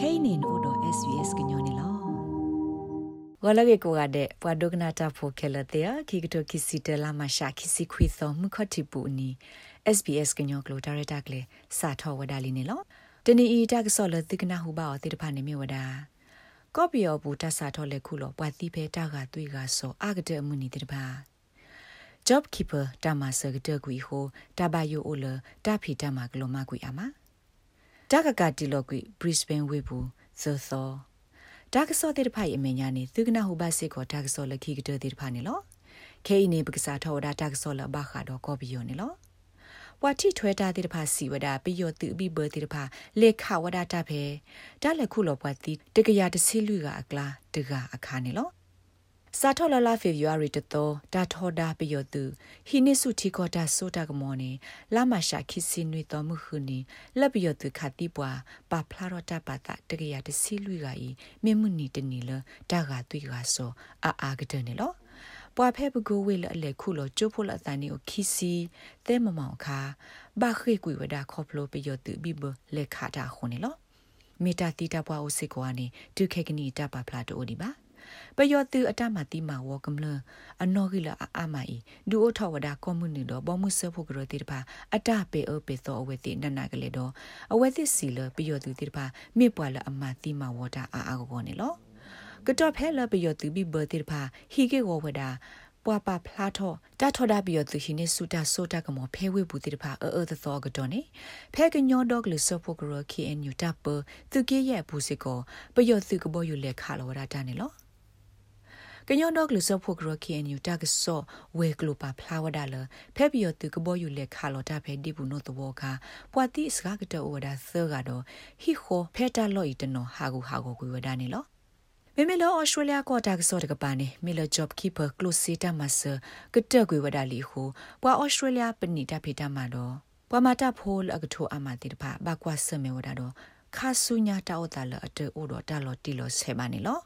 kainin odo svs gnyone lo ဝလကေကိုကတဲ့ပွာဒုကနာတာဖိုခဲလတဲ့ခိကတိုခိစီတလာမရှာခိစီခွေသောမှုခတိပူနီ SBS ကညောကလိုဒါရတာကလေစာထောဝဒါလီနေလောတနီအီတက်ဆောလတိကနာဟူပါအတိတဖာနေမြဝဒါကော့ပီယောဘူတဆာထောလေခုလောပွာတိဖဲတာကသွေကဆောအာကတဲ့အမှုနီတိတဖာ job keeper တာမဆကတကွီဟိုတဘယိုအိုလတာဖီတမကလိုမကွီအမ တကကတီလောကွီ Brisbane ဝေဘူးသောသောဒါကစောတဲ့ဖိုင်အမေညာနေသူကနာဟူဘတ်စစ်ကိုဒါကစောလခိကတဲ့တဲ့ဖာနေလောခဲနေပကစားထောဒါဒါကစောလဘခါတော့ကောပီယောနေလောဝါတီထွဲတာတဲ့ဖာစီဝဒပီယောသူဘီဘတဲ့ဖာလေခဝဒတာဖဲဒါလည်းခုလောပွားတီတကရတစီလူကအကလာတကအခါနေလော စာထောလလာဖေဗူအာရီတတော်ဒါထောဒါပယောသူဟိနိစုတီကောတာဆိုတာကမောနေလာမရှာခိစီနွေတော်မှုခုနီလက်ပယောသူခတိပွာပါဖလာရတာပါတာတကရတစီလူကဤမေမှုနီတနီလဒါကသွေကဆောအာအာကတဲ့နေလောပွာဖဲပကိုဝေလအလေခုလောကျိုးဖို့လအတန်နီကိုခီစီသဲမမောင်ခါဘာခေကွေဝဒါခေါပလိုပယောသူဘိဘလက်ခတာခုန်နေလောမေတာတီတာပွားအိုစစ်ကွာနေဒုခေကနီတပါဖလာတိုဒီပါ ပယောတူအတမတိမာဝကမလအနောဂိလအာမအီဒူအထဝဒကွန်မြူနီတော့ဘောမှုဆဖို့ကရတိတပါအတပေအပေသောအဝေတိနနာကလေးတော့အဝေတိစီလပယောတူတိတပါမြပွာလအမတိမာဝတာအာအာကောနေလောကတော့ဖဲလပယောတူဘီဘတိတပါဟီကေဝဝဒါပွာပါဖလာထောတာထောဒါဘီယသူရှိနေစုတာဆိုတာကမောဖဲဝေဘူးတိတဖာအဲအဲသောကတော့နေဖဲကညောဒေါကလဆဖို့ကရ KNU တပ်ပသူကေရဲ့ဘူးစကောပယောသူကဘောယူလက်ခါလောဒါတန်နေလော ကညောတော့ကလစဖို့ကရခီအန်ယူတာကဆောဝေကလိုပါဖလာဝဒါလဖဲပြီးရသူကဘောယူလက်ခါလောတာဖဲဒီဘူးနို့တော့ခါပွာတိစကားကတောဝဒါသောကတော့ဟီခိုဖဲတာလော့ဤတနော်ဟာကူဟာကိုကွေဝဒါနေလောမေမေလောဩစတြေးလျကောတာကစောတကပါနေမေလ job keeper close sita master ကတကွေဝဒါလီဟုပွာဩစတြေးလျပဏိတာဖေတာမှာတော့ပွာမတာဖိုးအကထိုအမတိတဖာဘကွာဆမေဝဒါတော့ ခါဆုညာတောက်တာလအတေအိုတော့တာလော်တီလော်ဆေပါနေလော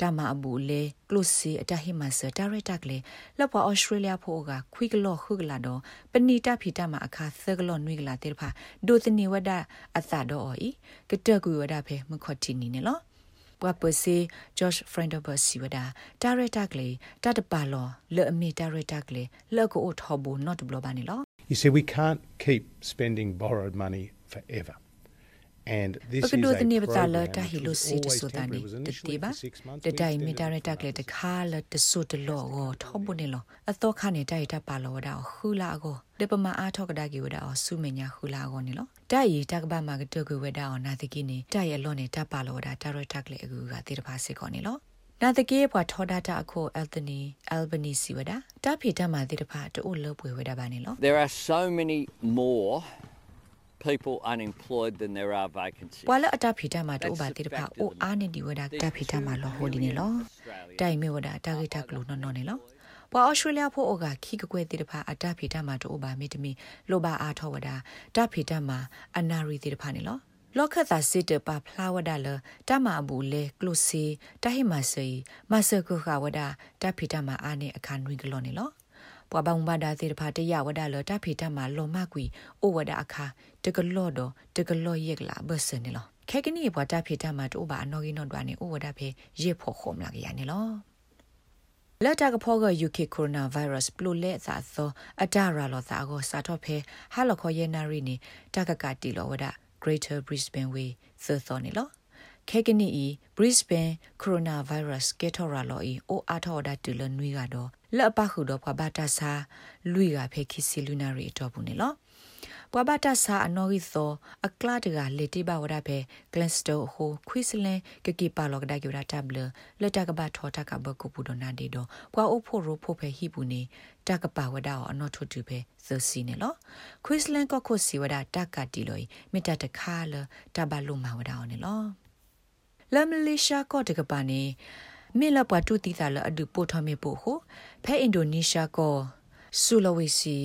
တမအဘူးလေကလုစီအတဟိမဆဒါရတက်လေလောက်ပွားဩစတြေးလျဖို့ကခွိကလော့ခုကလာတော့ပဏိတဖိတမအခါသကလော့နွေကလာတေဖာဒိုတနေဝဒအသတော့ဤကတကူဝဒဖေမခွတ်တီနီနေလောပွားပစီ Josh Friendover စီဝဒဒါရတက်လေတတ်ပါလောလေအမီဒါရတက်လေလောက်ကိုထောဘူး not ဘလဘာနေလော You see we can't keep spending borrowed money forever and this is a program program ta which hilo was se de always so temporary. tani It was de initially tiba for six months. de We dai extended mi it tare for tak le five de months. kha le de so de lo go thobu ne lo a to kha ne dai ta pa lo da hu la go de pa ma a thok da gi da su me nya hu la go ne lo dai yi ta ba ma ga de go we da na de ki ne dai ye lo ne ta pa lo da ta ro tak le gu ga de ba se ko ne lo နာတကေဘွာထောဒတာအခုအယ်သနီအယ်ဘနီစီဝဒတာဖီတမတိတဖာတူလပွေဝဒပါနေလော There are so many more people unemployed than there are vacancies. ဘွာလအတာဖီတမတူပါတိတဖာအိုအားနေဒီဝဒတာဖီတမလောဟိုဒီနေလောတိုင်မေဝဒတာဂိတာကလူနော်နော်နေလောပွာဩစတြေးလျဖို့အိုကခိကကွဲတိတဖာအတာဖီတမတူပါမေတမီလိုပါအားထောဝဒတာဖီတမအနာရီတိတဖာနေလောလောခသာစစ်တပါဖလာဝဒါလတမဘူးလေကလုစီတဟိမဆေမဆကုခဝဒါတဖီတမအာနေအခါနွေကလောနေလော ပွားပောင်ဘာဒါစေတဖာတရဝဒါလတဖီတမလောမကွီအိုဝဒါအခါတကလော့တော့တကလော့ရက်လာဘဆနေလောခဲကနီဘွာတဖီတမတို့ဘာအနော်ကီနော်ဒွာနေအိုဝဒါဖေရေဖို့ခုံလာကြရနေလောလက်တကဖောက UK coronavirus ပလူလက်သာသောအတရာလောသာကိုစာတော့ဖေဟာလခေါ်ယေနာရီနေတကကတီလောဝဒါ Greater Brisbane Way သသောနေလောခေကနီဤ Brisbane coronavirus ကေထော်ရာလောဤအိုအားထော်ဒါတူလနွေကတော့ လက်ပခုတော့ဘဘာတာစာလူရဖေခိစီလူနာရီတော့ဘူးနေလောဘဝတာစာအနော်ဟီသောအကလာတကလေတိဘဝဒဖေဂလန်စတိုဟိုခွီစလန်ကကီပါလောကဒါကျူရာတဘလလက်တကဘထောတကဘကုပူဒနာဒီတော့ဘွာအိုဖိုရိုဖိုဖေဟိဘူးနေတကပဝဒါအနော်ထုတူဖေသစီနေလောခွီစလန်ကခုစီဝဒါတကတီလိုမိတတခါလတဘလုံမဝဒါနေလောလမ်လီရှာကောတကပါနေ မေလပွားတူတီတာလအဒူပိုထမေပိုဟိုဖဲအင်ဒိုနီးရှားကောဆူလဝေစီ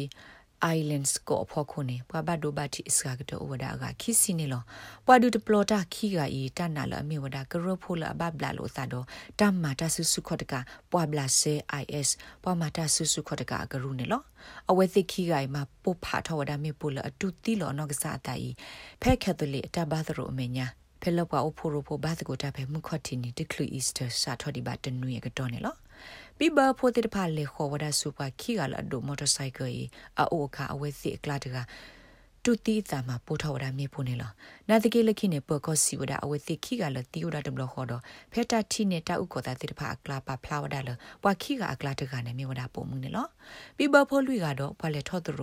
islands ကိုဖော်ခုနေပွာဘဒိုဘတိစကာကတော့ဝဒါကခိစီနေလောပွာဒူတပလောတာခိကဤတနာလအမေဝဒါကရဖိုလဘဘလာလို့သာတော့တမ္မာတဆုစုခတ်တကပွာဘလာဆေ is ပွာမာတဆုစုခတ်တကကရုနေလောအဝဲသိခိကဤမှာပုဖာထဝဒါမေပူလအတူတီလောနောကစားတိုင်ဖဲခက်တလေအတဘာသရိုအမေညာ ဖဲလောက်ပါအဖို့ရဖို့ဘာတကိုတာဖဲမှုခတ်တီနီတကလူအီစတာစာထော်ဒီဘတ်တနွေကတော့နေလောပြဘဖို့တိတဖာလေခေါ်ဝဒစူပါခီကလာဒိုမော်တော်ဆိုင်ကယ်အအိုခါအဝဲစီကလာတကတူတီတာမှာပို့ထော်ရမြေဖို့နေလားနာတကေလခိနေပကောစီဝဒအဝဲစီခီကလာတီဝဒတမလခေါ်တော့ဖဲတာတီနေတာဥကောတာတိတဖာအကလာပါဖလာဝဒလပွာခီကအကလာတကနေမြေဝဒပုံမှုနေလားပြဘဖို့လူကတော့ဘွာလေထော်တရ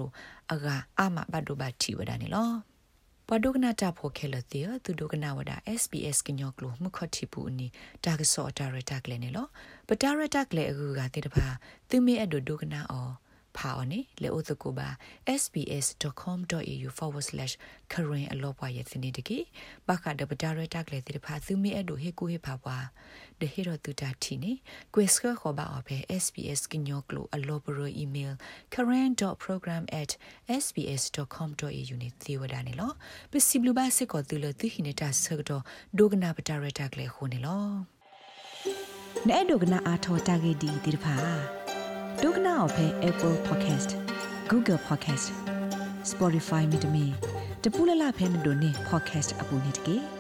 အကအာမဘတ်ဒိုဘတ်တီဝဒနေလား ပဒုကနာတာဖိုခဲလတီသူဒုကနာဝဒ SBS ကညောကလိုမှုခတ်တီပူနီတာကဆော့တာရတာကလည်းနေလောပတာရတာကလည်းအခုကတိတဖာသူမေအဒုဒုကနာအော ဖာအော်နေလေအိုသကိုပါ sbs.com.au/current အလောပွားရဲ့စနေတကေဘခဒပတာရတာကလည်းတိတဖာသူမေအဒုဟေကူဟေဖာပွားဒဟေရတူတာတီနေကွေစခခေါ်ပါအဖေ sbs ကညောကလိုအလောဘရ email current.program@sbs.com.au နေသေဝဒနေလောပစီဘလူဘာစစ်ကောတူလသူဟိနေတာဆကတော့ဒိုဂနာပတာရတာကလေးခုနေလောနဲ့ဒိုဂနာအာထောတာဂေဒီဒီတဖာ ဒိုဂနာအဖေ Apple Podcast Google Podcast Spotify မြေတမီတပူလလဖဲမတို့နေ podcast အပူနေတကေ